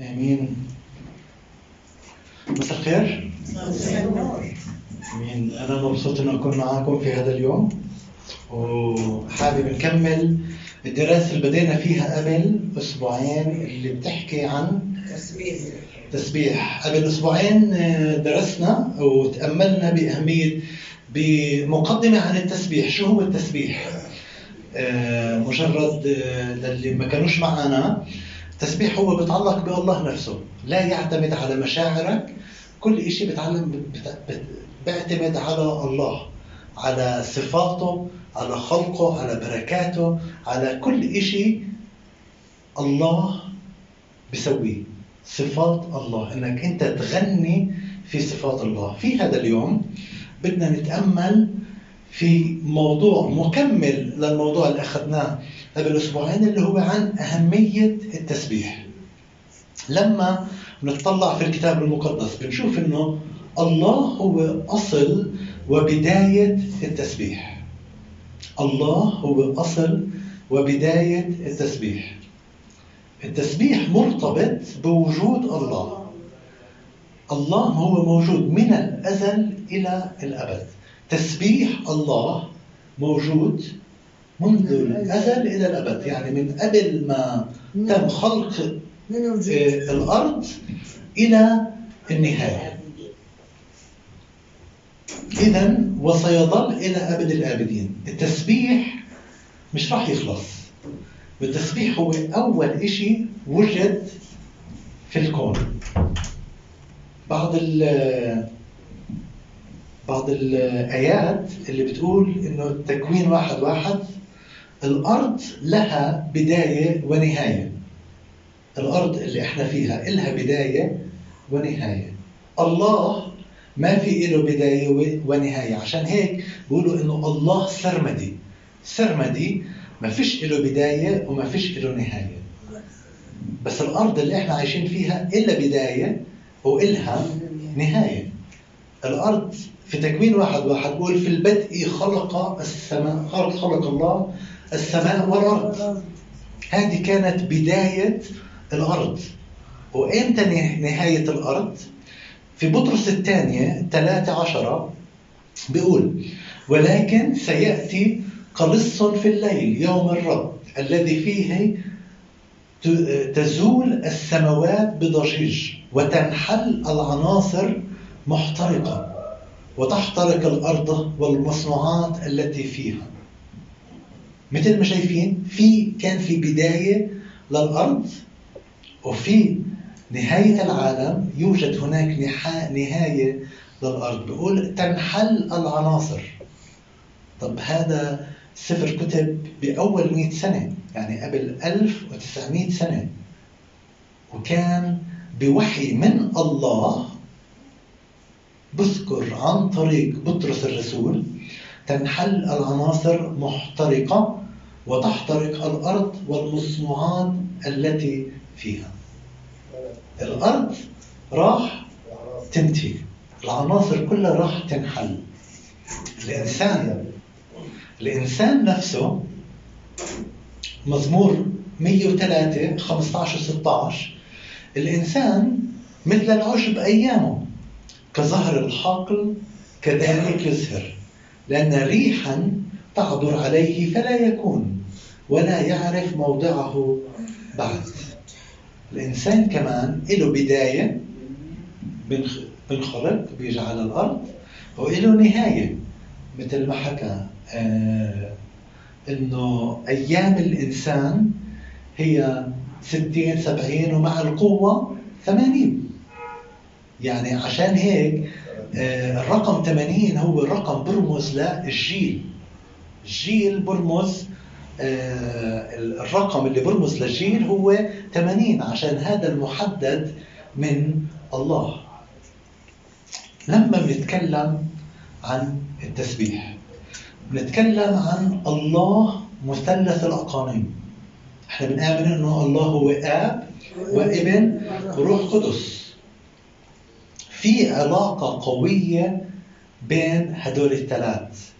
آمين. مساء الخير. آمين. أنا مبسوط إني أكون معاكم في هذا اليوم. وحابب نكمل الدراسة اللي بدينا فيها قبل أسبوعين اللي بتحكي عن تسبيح. تسبيح قبل أسبوعين آه، درسنا وتاملنا بأهمية بمقدمة عن التسبيح. شو هو التسبيح؟ آه، مجرد آه، للي ما كانوش معنا التسبيح هو بيتعلق بالله نفسه لا يعتمد على مشاعرك كل شيء بيتعلم بت- بت- بيعتمد على الله على صفاته على خلقه على بركاته على كل شيء الله بيسويه صفات الله. إنك أنت تغني في صفات الله. في هذا اليوم بدنا نتأمل في موضوع مكمل للموضوع اللي أخذناه قبل أسبوعين اللي هو عن أهمية التسبيح. لما نطلع في الكتاب المقدس بنشوف إنه الله هو أصل وبداية التسبيح. الله هو أصل وبداية التسبيح. التسبيح مرتبط بوجود الله. الله هو موجود من الأزل إلى الأبد. تسبيح الله موجود منذ الأزل إلى الأبد. يعني من قبل ما تم خلق آه، الأرض إلى النهاية. اذا وسيظل إلى أبد الآبدين. التسبيح مش راح يخلص. والتسبيح هو أول شيء وجد في الكون. بعض ال بعض الآيات اللي بتقول إنه التكوين واحد واحد الأرض لها بداية ونهاية. الأرض اللي إحنا فيها إلها بداية ونهاية. الله ما في له بداية ونهاية. عشان هيك بيقولوا إنه الله سرمدي سرمدي ما فيش له بداية وما فيش له نهاية. بس الأرض اللي إحنا عايشين فيها إلها بداية وإلها نهاية. الأرض في تكوين واحد واحد بقول في البدء خلق السماء خلق الله السماء والأرض. هذه كانت بداية الأرض. وإمتى نه- نهاية الأرض؟ في بطرس الثانية 13 بيقول ولكن سيأتي قلص في الليل يوم الرب الذي فيه تزول السماوات بضجيج وتنحل العناصر محترقة وتحترق الأرض والمصنوعات التي فيها. مثل ما شايفين في كان في بداية للأرض وفي نهاية العالم يوجد هناك نهاية للأرض. بيقول تنحل العناصر. طب هذا سفر كتب بأول 100 سنة يعني قبل 1900 سنة. وكان بوحي من الله بذكر عن طريق بطرس الرسول تنحل العناصر محترقة وتحترق الأرض والمصنوعات التي فيها. الأرض راح تنتهي. العناصر كلها راح تنحل. الإنسان الإنسان نفسه مزمور 103 15 16 الإنسان مثل العشب أيامه كزهر الحقل كذلك يزهر لأن ريحا تعبر عليه فلا يكون. ولا يعرف موضعه بعد. الإنسان كمان له بداية بنخ- بنخلق بيجي على الأرض وله نهاية. مثل ما حكى آه إنه أيام الإنسان هي ستين سبعين ومع القوة ثمانين. يعني عشان هيك آه، الرقم 80 هو الرقم برمز للجيل. الجيل برمز الرقم اللي برمز للجيل هو 80 عشان هذا المحدد من الله. لما بنتكلم عن التسبيح بنتكلم عن الله مثلث الأقانيم. إحنا بنآمن إنه الله هو آب وابن وروح قدس. في علاقة قوية بين هدول الثلاث.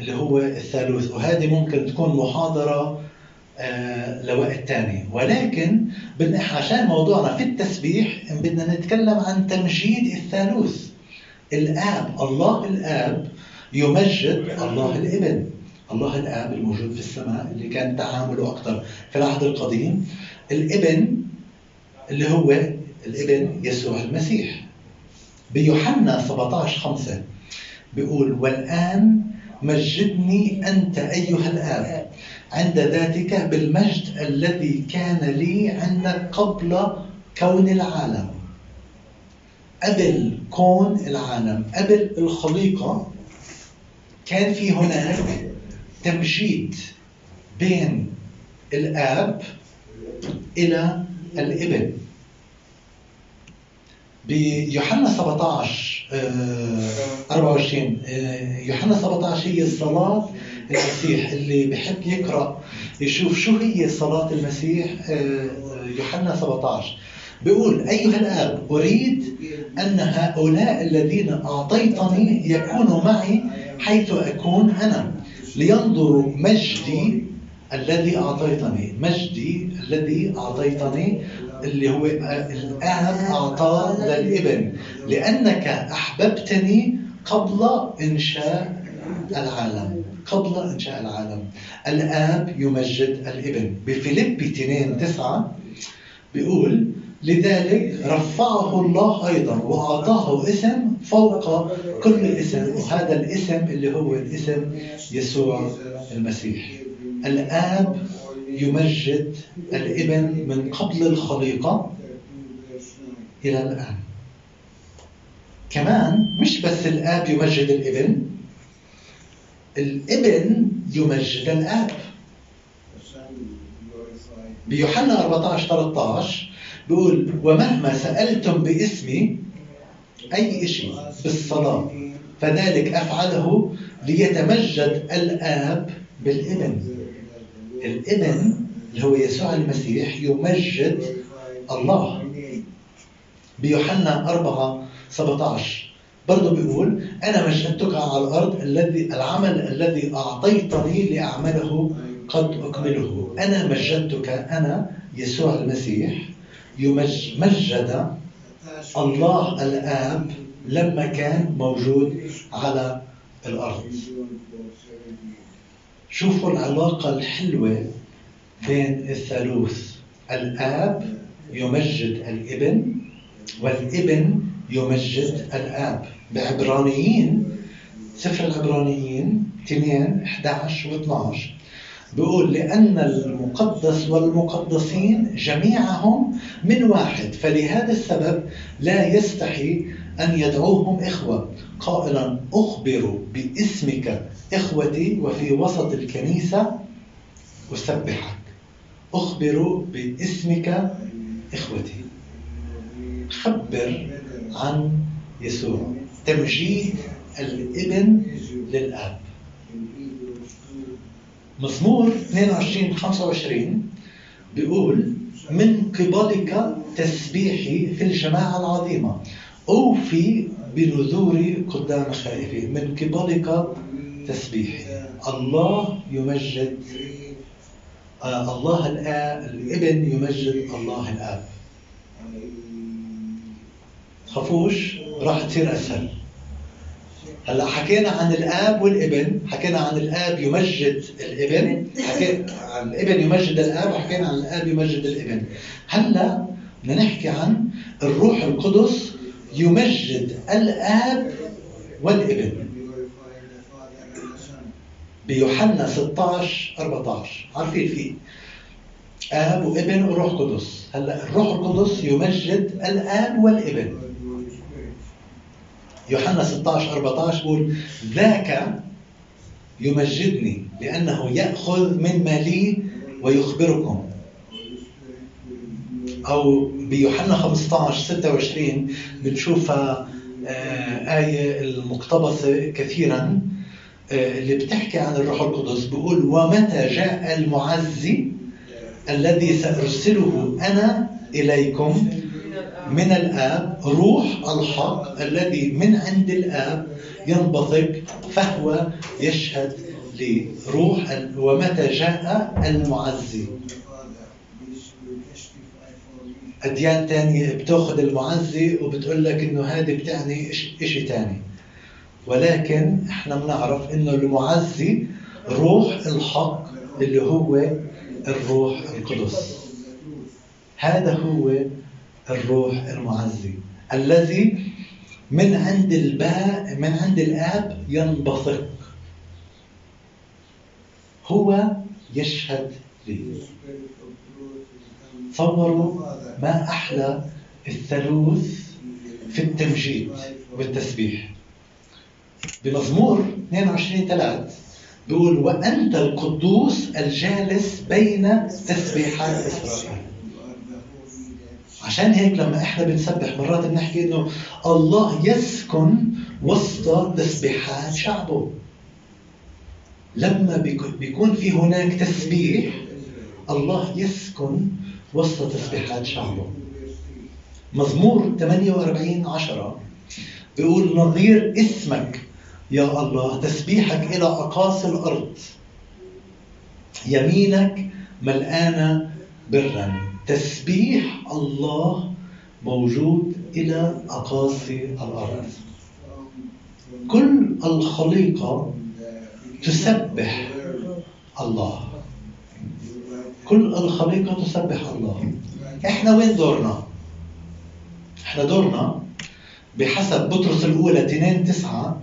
اللي هو الثالوث. وهذه ممكن تكون محاضرة آه، لوقت تاني ولكن عشان موضوعنا في التسبيح بدنا نتكلم عن تمجيد الثالوث. الآب الله الآب يمجد الله الإبن. الله الآب الموجود في السماء اللي كان تعامله أكثر في العهد القديم. الإبن اللي هو الإبن يسوع المسيح. بيوحنا 17 5 بيقول والآن مجدني أنت أيها الآب عند ذاتك بالمجد الذي كان لي عندك قبل كون العالم. قبل كون العالم. قبل الخليقة. كان في هناك تمجيد بين الآب إلى الابن بيوحنا 17 24 يوحنا 17 هي صلاة المسيح اللي بحب يقرأ يشوف شو هي صلاة المسيح آه، يوحنا 17 بيقول أيها الآب أريد أن هؤلاء الذين أعطيتني يكونوا معي حيث أكون أنا لينظروا مجدي الذي أعطيتني مجدي الذي أعطيتني اللي هو الآب أعطاه للإبن. لأنك أحببتني قبل إنشاء العالم. قبل إنشاء العالم. الآب يمجد الإبن. بفيليب 2 9 بيقول لذلك رفعه الله أيضا وأعطاه اسم فوق كل اسم. وهذا الاسم اللي هو الاسم يسوع المسيح. الآب يمجد الابن من قبل الخليقة إلى الآن. كمان مش بس الآب يمجد الابن الابن يمجد الآب. بيوحنا 14 13 بيقول ومهما سألتم باسمي أي شيء بالصلاة فذلك أفعله ليتمجد الآب بالابن. الإبن اللي هو يسوع المسيح يمجد الله. بيوحنا 4 17 برضه بيقول أنا مجدتك على الأرض الذي العمل الذي أعطيتني لأعمله قد أكمله. أنا مجدتك أنا يسوع المسيح يمجد الله الآب لما كان موجود على الأرض. شوفوا العلاقة الحلوة بين الثالوث الآب يمجد الابن والابن يمجد الآب. بعبرانيين سفر العبرانيين 2 11 و 12 بيقول لأن المقدس والمقدسين جميعهم من واحد فلهذا السبب لا يستحي أن يدعوهم إخوة. قائلا أخبر باسمك إخوتي وفي وسط الكنيسة أسبحك. أخبر باسمك إخوتي. خبر عن يسوع. تمجيد الابن للآب. مزمور 22 25 بيقول من قبلك تسبيحي في الجماعة العظيمة أوفي بنذوري قدام خائفي من قبلك تسبيحي. الله يمجد آه الله الآب الإبن يمجد الله الآب. خافوش راح تصير أسهل. هلا حكينا عن الآب والابن حكينا عن الآب يمجد الابن حكينا عن الابن يمجد الآب وحكينا عن الآب يمجد الابن. هلا بدنا نحكي عن الروح القدس يمجد الآب والابن. بيوحنا 16 14 عارفين في آب وابن وروح قدس. هلا الروح القدس يمجد الآب والابن. يوحنا 16 14 بيقول ذاك يمجدني لأنه يأخذ من مالي ويخبركم. أو بيوحنا 15 26 بنشوفها آه، آية المقتبسة كثيرا آه، اللي بتحكي عن الروح القدس. بيقول ومتى جاء المعزي الذي سأرسله أنا إليكم؟ من الآب روح الحق الذي من عند الآب ينبثق فهو يشهد لي روح ال- ومتى جاء المعزي. أديان تانية بتأخذ المعزي وبتقول لك إنه هذه بتعني إش- إشي تاني. ولكن إحنا بنعرف إنه المعزي روح الحق اللي هو الروح القدس. هذا هو الروح المعزي الذي من عند الباء من عند الآب ينبثق. هو يشهد لي تصوروا ما أحلى الثالوث في التمجيد والتسبيح. بمزمور 22 3 بيقول وأنت القدوس الجالس بين تسبيحات إسرائيل. عشان هيك لما إحنا بنسبح مرات بنحكي إنه الله يسكن وسط تسبيحات شعبه. لما بيكون- في هناك تسبيح الله يسكن وسط تسبيحات شعبه. مزمور 48 10 بيقول نظير اسمك يا الله تسبيحك إلى أقاصي الأرض. يمينك ملآنة برا. تسبيح الله موجود إلى أقاصي الأرض. كل الخليقة تسبح الله. كل الخليقة تسبح الله. إحنا وين دورنا؟ إحنا دورنا بحسب بطرس الأولى 2 9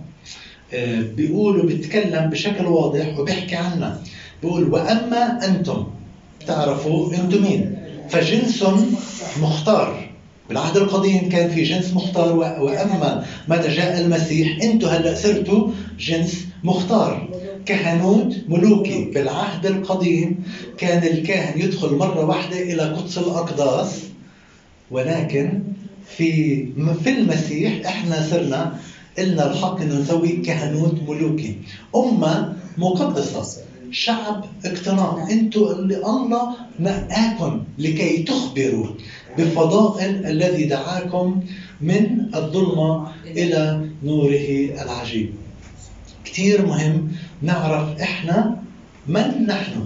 آه، بيقول وبيتكلم بشكل واضح وبيحكي عنا بيقول وأما أنتم تعرفوا أنتم مين؟ فجنس مختار. بالعهد القديم كان في جنس مختار وأما متى جاء المسيح أنتم هلأ صرتوا جنس مختار. كهنوت ملوكي. بالعهد القديم كان الكاهن يدخل مرة واحدة إلى قدس الأقداس. ولكن في في المسيح إحنا صرنا إلنا الحق إنه نسوي كهنوت ملوكي. أمة مقدسة. شعب اقتناع. أنتوا اللي الله نقاكم لكي تخبروا بفضائل الذي دعاكم من الظلمة إلى نوره العجيب. كتير مهم نعرف إحنا من نحن.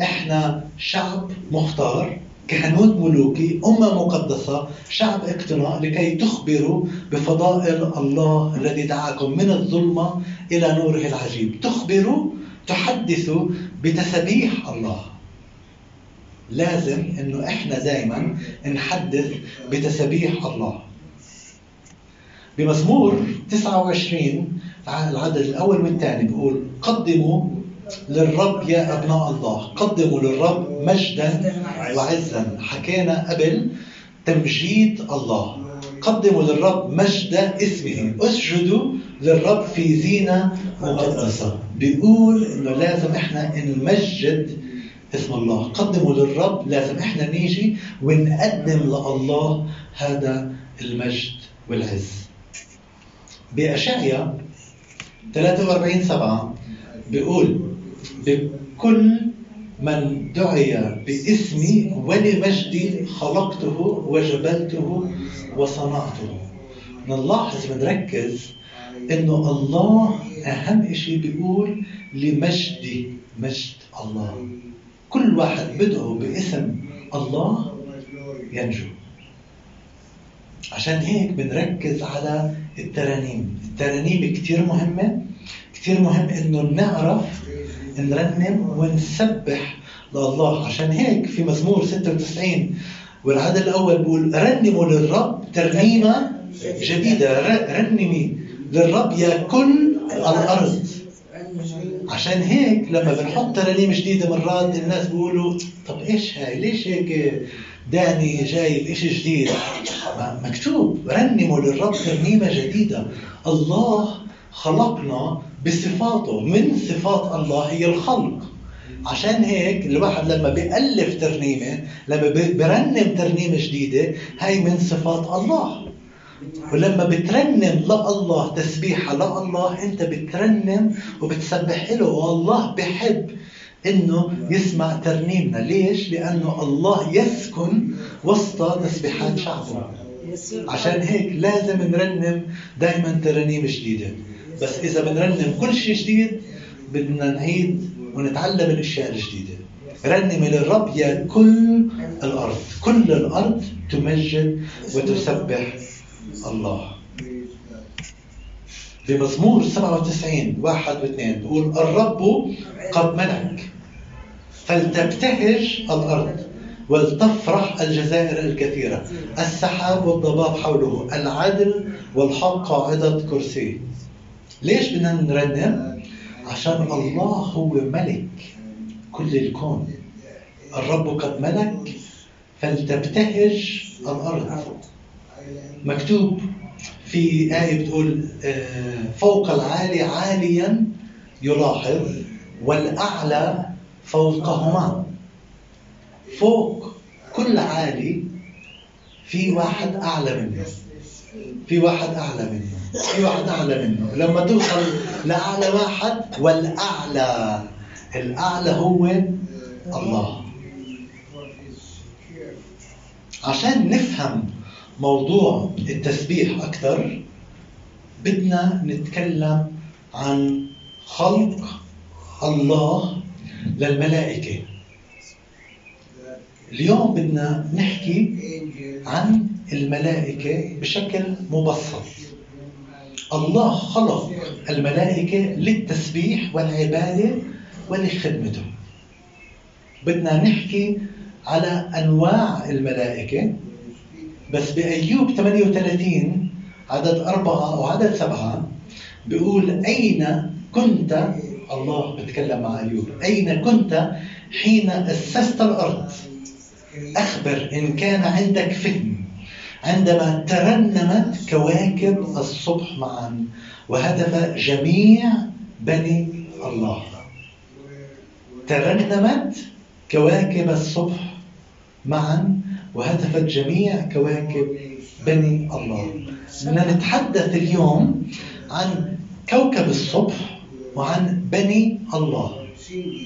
إحنا شعب مختار كهنوت ملوكي أمة مقدسة شعب اقتناء لكي تخبروا بفضائل الله الذي دعاكم من الظلمة إلى نوره العجيب. تخبروا تحدثوا بتسبيح الله. لازم إنه إحنا دائما نحدث بتسبيح الله. بمزمور 29 العدد الأول والثاني بيقول قدموا للرب يا أبناء الله. قدموا للرب مجدا وعزا. حكينا قبل تمجيد الله. قدموا للرب مجد اسمه. اسجدوا للرب في زينة مقدسة. بيقول إنه لازم إحنا نمجد اسم الله. قدموا للرب لازم إحنا نيجي ونقدم لله هذا المجد والعز. بأشعيا 43 7 بيقول بكل من دعي باسمي ولمجدي خلقته وجبلته وصنعته. نلاحظ بنركز إنه الله أهم شيء بيقول لمجدي مجد الله. كل واحد بدعو باسم الله ينجو. عشان هيك بنركز على الترانيم. الترانيم كتير مهمة كتير مهم إنه نعرف نرنم ونسبح لله. عشان هيك في مزمور 96 والعدد الأول بيقول رنموا للرب ترنيمة جديدة. ر- رنمي للرب يا كل الأرض. عشان هيك لما بنحط ترانيم جديدة مرات الناس بيقولوا طب إيش هاي؟ ليش هيك داني جايب إشي جديد؟ مكتوب رنموا للرب ترنيمة جديدة. الله خلقنا بصفاته من صفات الله هي الخلق. عشان هيك الواحد لما بيألف ترنيمة لما برنم ترنيمة جديدة هاي من صفات الله. ولما بترنم لله تسبيحة لله انت بترنم وبتسبح له والله بحب إنه يسمع ترنيمنا. ليش؟ لأنه الله يسكن وسط تسبيحات شعبه. عشان هيك لازم نرنم دائما ترانيم جديدة. بس إذا بنرنم كل شيء جديد بدنا نعيد ونتعلم الأشياء الجديدة. رنم للرب يا كل الأرض. كل الأرض تمجد وتسبح الله. بمزمور 97 واحد واثنين بيقول الرب قد ملك. فلتبتهج الأرض ولتفرح الجزائر الكثيرة. السحاب والضباب حوله العدل والحق قاعدة كرسي. ليش بدنا نرنم؟ عشان الله هو ملك كل الكون. الرب قد ملك فلتبتهج الأرض. مكتوب في آية بتقول آه، فوق العالي عاليا يلاحظ والأعلى فوقهما. فوق كل عالي في واحد أعلى منه. في واحد أعلى منه في واحد أعلى منه. لما توصل لأعلى واحد والأعلى الأعلى هو الله. عشان نفهم موضوع التسبيح أكثر بدنا نتكلم عن خلق الله للملائكة. اليوم بدنا نحكي عن الملائكة بشكل مبسط. الله خلق الملائكة للتسبيح والعبادة ولخدمته. بدنا نحكي على أنواع الملائكة بس بأيوب 38 عدد أربعة أو عدد سبعة بيقول أين كنت؟ الله بتكلم مع أيوب. أين كنت حين أسست الأرض؟ أخبر إن كان عندك فهم. عندما ترنمت كواكب الصبح معا. وهدف جميع بني الله. ترنمت كواكب الصبح معا. وهتفت جميع كواكب بني الله. بدنا نتحدث اليوم عن كوكب الصبح وعن بني الله.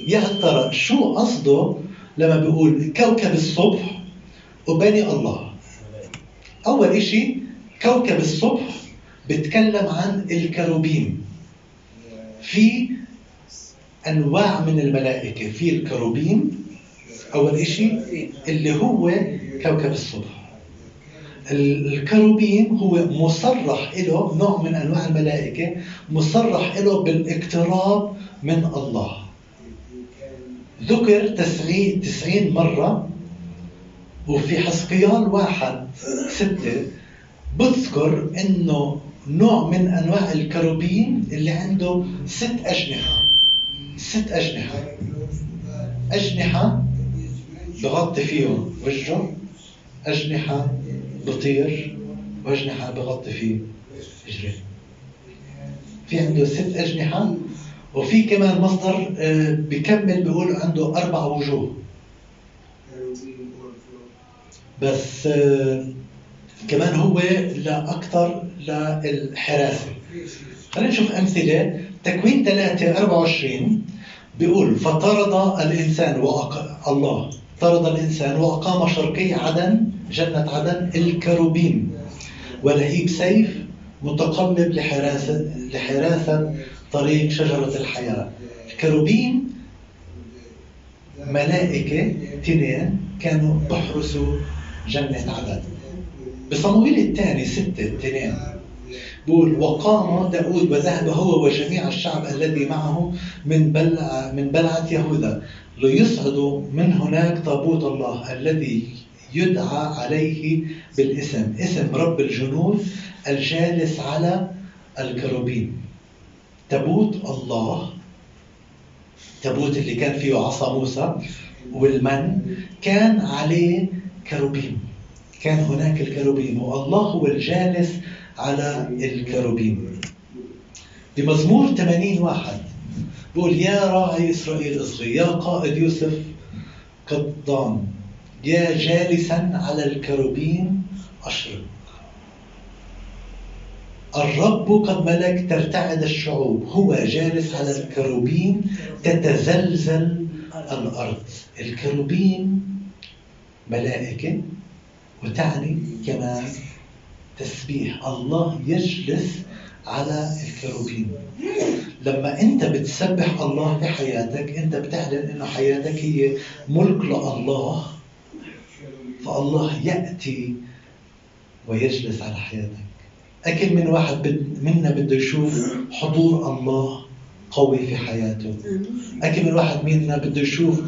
يا ترى شو قصده لما بيقول كوكب الصبح وبني الله؟ أول إشي كوكب الصبح بيتكلم عن الكروبيم في أنواع من الملائكة في الكروبيم أول إشي اللي هو كوكب الصبح. الكروبيم هو مصرح له نوع من أنواع الملائكة مصرح له بالاقتراب من الله. ذكر تسعين مرة وفي حسقيال واحد ستة بذكر إنه نوع من أنواع الكروبين اللي عنده ست أجنحة. ست أجنحة. أجنحة بغطي فيهم وجهه أجنحة بطير وأجنحة بغطي فيه رجليه. في عنده ست أجنحة وفي كمان مصدر آه، بكمل بيقول عنده أربع وجوه. بس آه، كمان هو لا أكثر للحراسة خلينا نشوف أمثلة. تكوين 3 24 بيقول فطرد الإنسان وأق... الله طرد الإنسان وأقام شرقي عدن جنة عدن الكروبيم ولهيب سيف متقلب لحراسة لحراسة طريق شجرة الحياة. الكروبين ملائكة تنين كانوا بحرسوا جنة عدن بصمويل الثاني ستة تنين بقول وقام داود وذهب هو وجميع الشعب الذي معه من بلع من بلعة يهوذا. ليصعدوا من هناك تابوت الله الذي يدعى عليه بالاسم. اسم رب الجنود الجالس على الكروبين. تابوت الله. تابوت اللي كان فيه عصا موسى والمن. كان عليه كروبيم كان هناك الكروبيم والله هو الجالس على الكروبيم بمزمور 80 واحد بقول يا راعي إسرائيل اصغي يا قائد يوسف قد ضام يا جالسا على الكروبيم أشرق. الرب قد ملك ترتعد الشعوب. هو جالس على الكروبين تتزلزل الأرض. الكروبين ملائكة وتعني كمان تسبيح. الله يجلس على الكروبين. لما أنت بتسبح الله في حياتك أنت بتعلن إنه حياتك هي ملك لله فالله يأتي ويجلس على حياتك. اكل من واحد منا بده يشوف حضور الله. قوي في حياته. اكل من واحد منا بده يشوف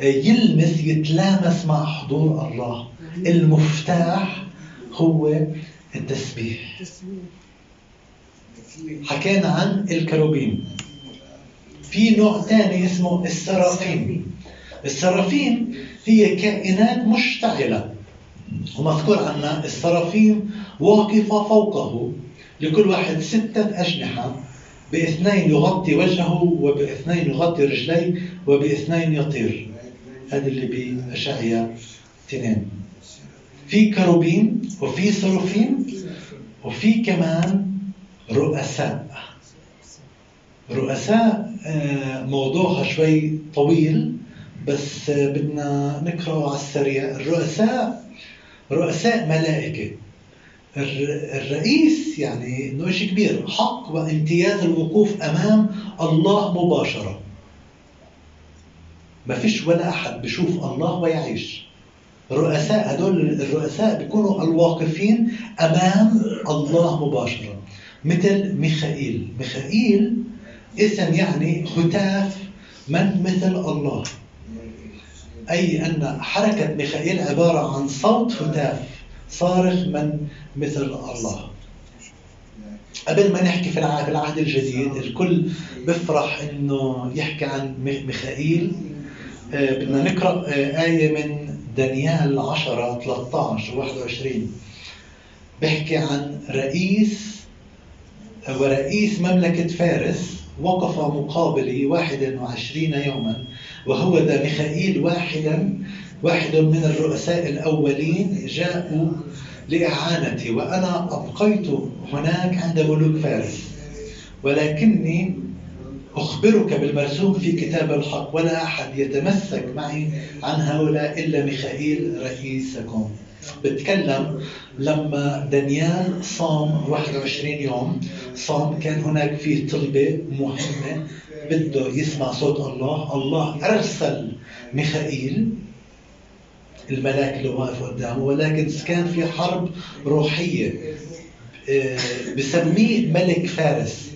يلمس يتلامس مع حضور الله. المفتاح هو التسبيح. حكينا عن الكروبين. في نوع ثاني اسمه السرافين. السرافين هي كائنات مشتعلة. ومذكور عنا السرافين واقفة فوقه لكل واحد ستة أجنحة. باثنين يغطي وجهه وباثنين يغطي رجليه وباثنين يطير. هذا اللي بأشعيا اثنين. في كروبين وفي سروفين وفي كمان رؤساء. رؤساء آه، موضوعها شوي طويل بس بدنا نقرأه على السريع. الرؤساء رؤساء ملائكة. الرئيس يعني انه شيء كبير حق وامتياز الوقوف أمام الله مباشرة. ما فيش ولا أحد بشوف الله ويعيش. الرؤساء هدول الرؤساء بيكونوا الواقفين أمام الله مباشرة. مثل ميخائيل. ميخائيل اسم يعني هتاف من مثل الله. أي أن حركة ميخائيل عبارة عن صوت هتاف صارخ من مثل الله. قبل ما نحكي في العهد الجديد الكل بفرح إنه يحكي عن ميخائيل. آه، بدنا نقرأ آه، آية من دانيال 10 13 و 21 بيحكي عن رئيس ورئيس مملكة فارس وقف مقابلي 21 يوما وهو ذا ميخائيل واحدا واحد من الرؤساء الأولين جاءوا لإعانتي وأنا أبقيت هناك عند ملوك فارس. ولكني أخبرك بالمرسوم في كتاب الحق ولا أحد يتمسك معي عن هؤلاء إلا ميخائيل رئيسكم. بتكلم لما دانيال صام 21 يوم. صام كان هناك فيه طلبة مهمة بده يسمع صوت الله. الله أرسل ميخائيل الملاك اللي واقف قدامه ولكن كان في حرب روحية. آه، بسميه ملك فارس.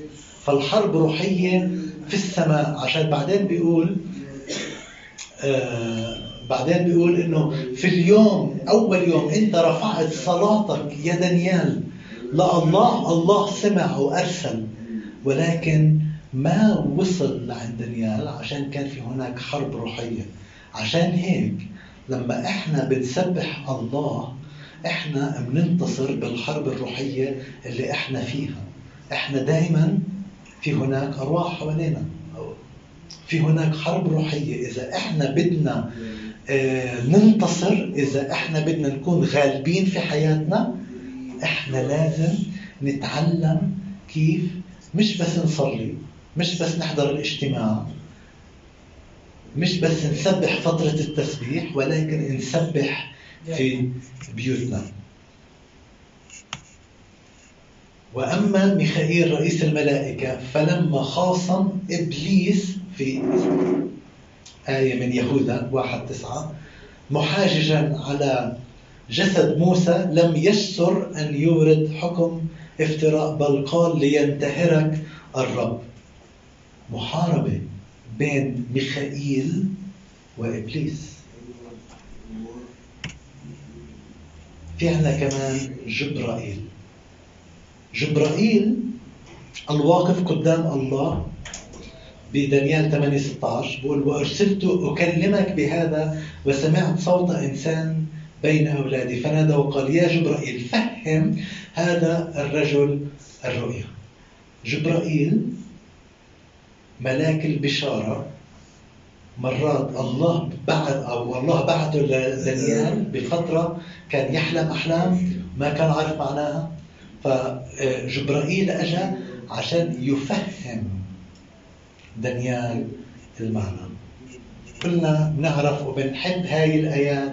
فالحرب روحية في السماء عشان بعدين بيقول آه بعدين بيقول إنه في اليوم أول يوم أنت رفعت صلاتك يا دانيال لله الله سمع وأرسل. ولكن ما وصل لعند دانيال عشان كان في هناك حرب روحية. عشان هيك لما إحنا بنسبح الله إحنا بننتصر بالحرب الروحية اللي إحنا فيها. إحنا دائما في هناك أرواح حوالينا. في هناك حرب روحية. إذا إحنا بدنا آه، ننتصر إذا إحنا بدنا نكون غالبين في حياتنا إحنا لازم نتعلم كيف مش بس نصلي مش بس نحضر الاجتماع مش بس نسبح فترة التسبيح ولكن نسبح في بيوتنا. وأما ميخائيل رئيس الملائكة فلما خاصم إبليس في آية من يهوذا واحد تسعة محاججا على جسد موسى لم يسر أن يورد حكم افتراء بل قال لينتهرك الرب. محاربة. بين ميخائيل وإبليس. في عندنا كمان جبرائيل. جبرائيل الواقف قدام الله بدانيال 8 16 بقول وأرسلت أكلمك بهذا وسمعت صوت إنسان بين أولادي. فنادى وقال يا جبرائيل فهم هذا الرجل الرؤيا. جبرائيل ملاك البشارة مرات الله بعد أو الله بعثه لدانيال بفترة كان يحلم أحلام ما كان عارف معناها. فجبرائيل اجى عشان يفهم دانيال المعنى. كلنا بنعرف وبنحب هاي الآيات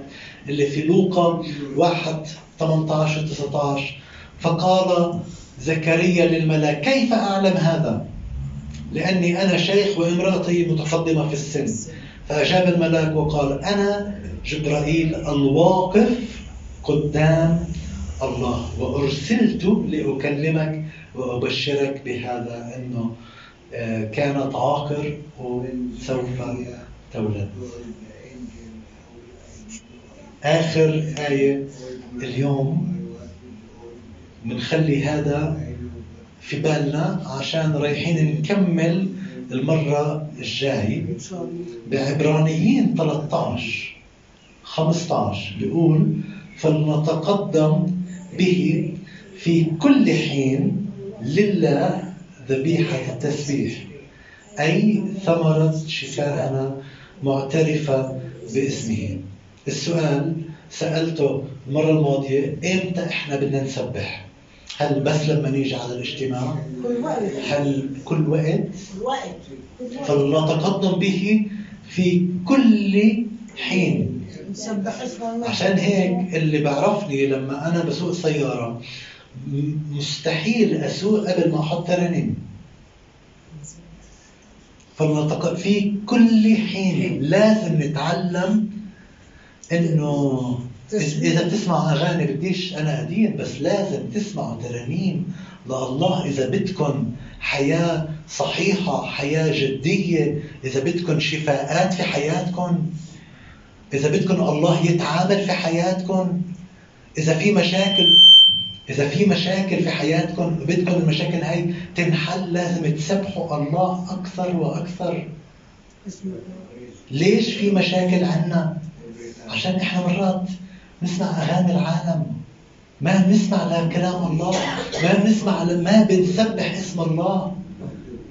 اللي في لوقا 1 18 و 19 فقال زكريا للملاك كيف أعلم هذا؟ لأني أنا شيخ وامرأتي متقدمة في السن. فأجاب الملاك وقال أنا جبرائيل الواقف قدام الله وأرسلت لأكلمك وأبشرك بهذا أنه آه، كانت عاقر وسوف تولد آخر آية اليوم بنخلي هذا في بالنا عشان رايحين نكمل المرة الجاي بعبرانيين 13 15 بيقول فلنتقدم به في كل حين لله ذبيحة التسبيح أي ثمرة شفاءنا معترفة باسمه السؤال سألته المرة الماضية إمتى إحنا بدنا نسبح؟ هل بس لما نيجي على الاجتماع؟ كل وقت هل كل وقت؟ كل وقت فلنتقدم به في كل حين. عشان هيك اللي بعرفني لما أنا بسوق سيارة مستحيل أسوق قبل ما أحط ترانيم فلنتق... في كل حين. لازم نتعلم إنه إذ- إذا بتسمع أغاني بديش أنا ادين بس لازم تسمعوا ترانيم لله. إذا بدكم حياة صحيحة حياة جدية إذا بدكم شفاءات في حياتكم إذا بدكم الله يتعامل في حياتكم إذا في مشاكل إذا في مشاكل في حياتكم بدكم المشاكل هاي تنحل لازم تسبحوا الله أكثر وأكثر. ليش في مشاكل عنا؟ عشان إحنا مرات نسمع أغاني العالم. ما بنسمع لكلام الله. ما بنسمع ما بنسبح اسم الله.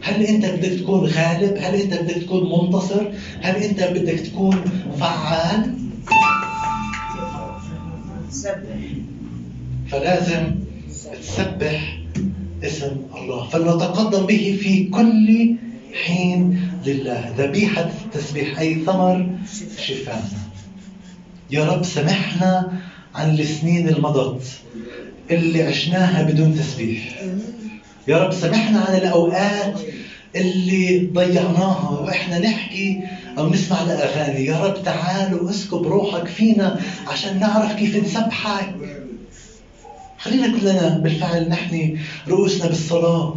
هل أنت بدك تكون غالب؟ هل أنت بدك تكون منتصر؟ هل أنت بدك تكون فعال؟ فلازم تسبح اسم الله. فلنتقدم به في كل حين لله. ذبيحة التسبيح أي ثمر؟ شفاءنا يا رب سامحنا عن السنين المضت اللي عشناها بدون تسبيح. يا رب سامحنا عن الأوقات اللي ضيعناها وإحنا نحكي أو نسمع لأغاني يا رب تعال واسكب روحك فينا عشان نعرف كيف نسبحك. خلينا كلنا بالفعل نحن رؤوسنا بالصلاة.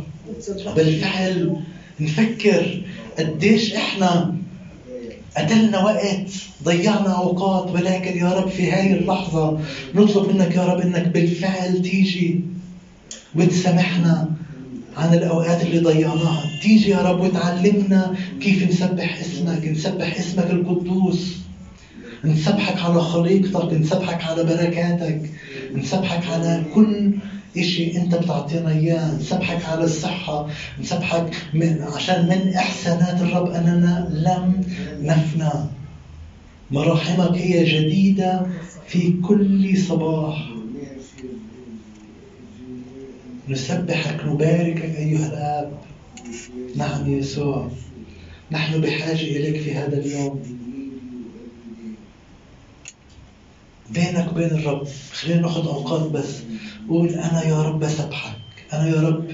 بالفعل نفكر قديش إحنا قتلنا وقت ضيعنا أوقات ولكن يا رب في هاي اللحظة نطلب منك يا رب إنك بالفعل تيجي وتسامحنا عن الأوقات اللي ضيعناها. تيجي يا رب وتعلمنا كيف نسبح اسمك نسبح اسمك القدوس. نسبحك على خليقتك نسبحك على بركاتك نسبحك على كل إشي أنت بتعطينا إياه نسبحك على الصحة نسبحك من عشان من إحسانات الرب أننا لم نفنى. مراحمك هي جديدة في كل صباح. نسبحك نباركك أيها الآب. نعم يسوع. نحن بحاجة إليك في هذا اليوم. بينك وبين الرب خلينا ناخذ أوقات بس قول أنا يا رب أسبحك. أنا يا رب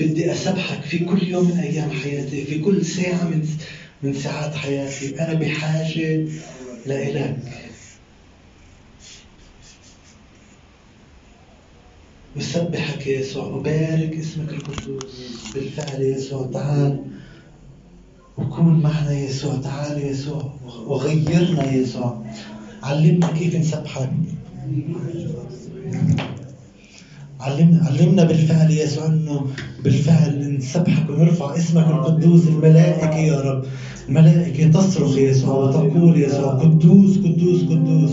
بدي أسبحك في كل يوم من أيام حياتي في كل ساعة من من ساعات حياتي. أنا بحاجة لإلك. أسبحك يا يسوع أبارك اسمك القدوس. بالفعل يا يسوع تعال. وكون معنا يا يسوع تعال يا يسوع. وغيرنا يا يسوع. علمنا كيف نسبحك علمنا علمنا بالفعل يسوع إنه بالفعل نسبحك ونرفع اسمك القدوس. الملائكة يا رب. الملائكة تصرخ يسوع وتقول يسوع قدوس قدوس قدوس.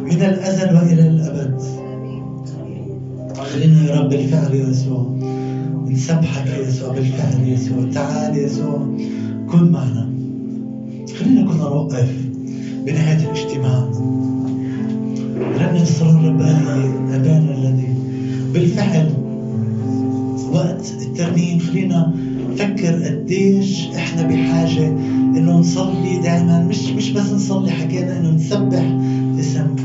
من الأزل وإلى الأبد. خلينا يا رب بالفعل يا يسوع. نسبحك يا يسوع بالفعل يا يسوع. تعال يا يسوع. كن معنا. خلينا كنا نوقف بنهاية الاجتماع. رنم الصلاة الربانية أبانا الذي بالفعل وقت الترنيم خلينا نفكر قديش إحنا بحاجة إنه نصلي دائما مش مش بس نصلي حكينا إنه نسبح اسم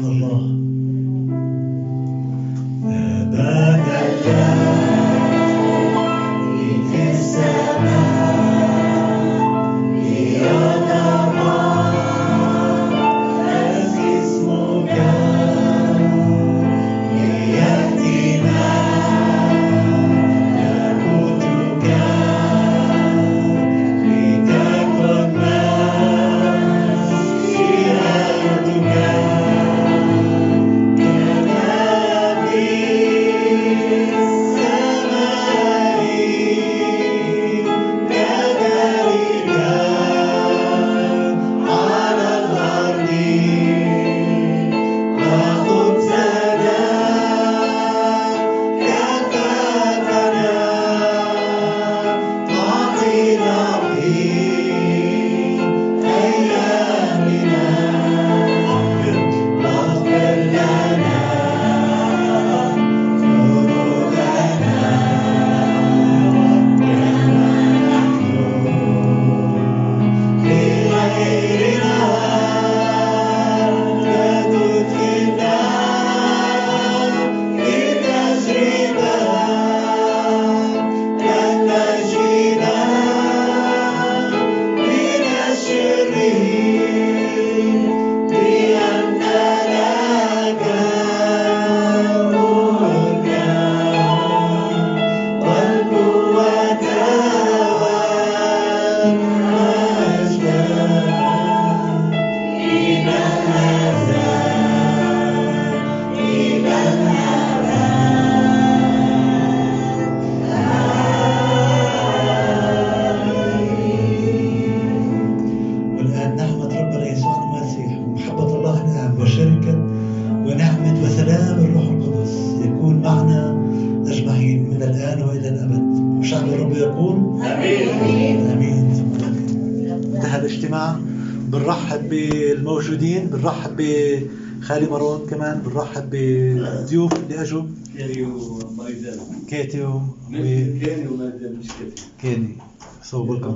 كيتي و... كيني ومايدان مش كيني كيني. سو ويلكم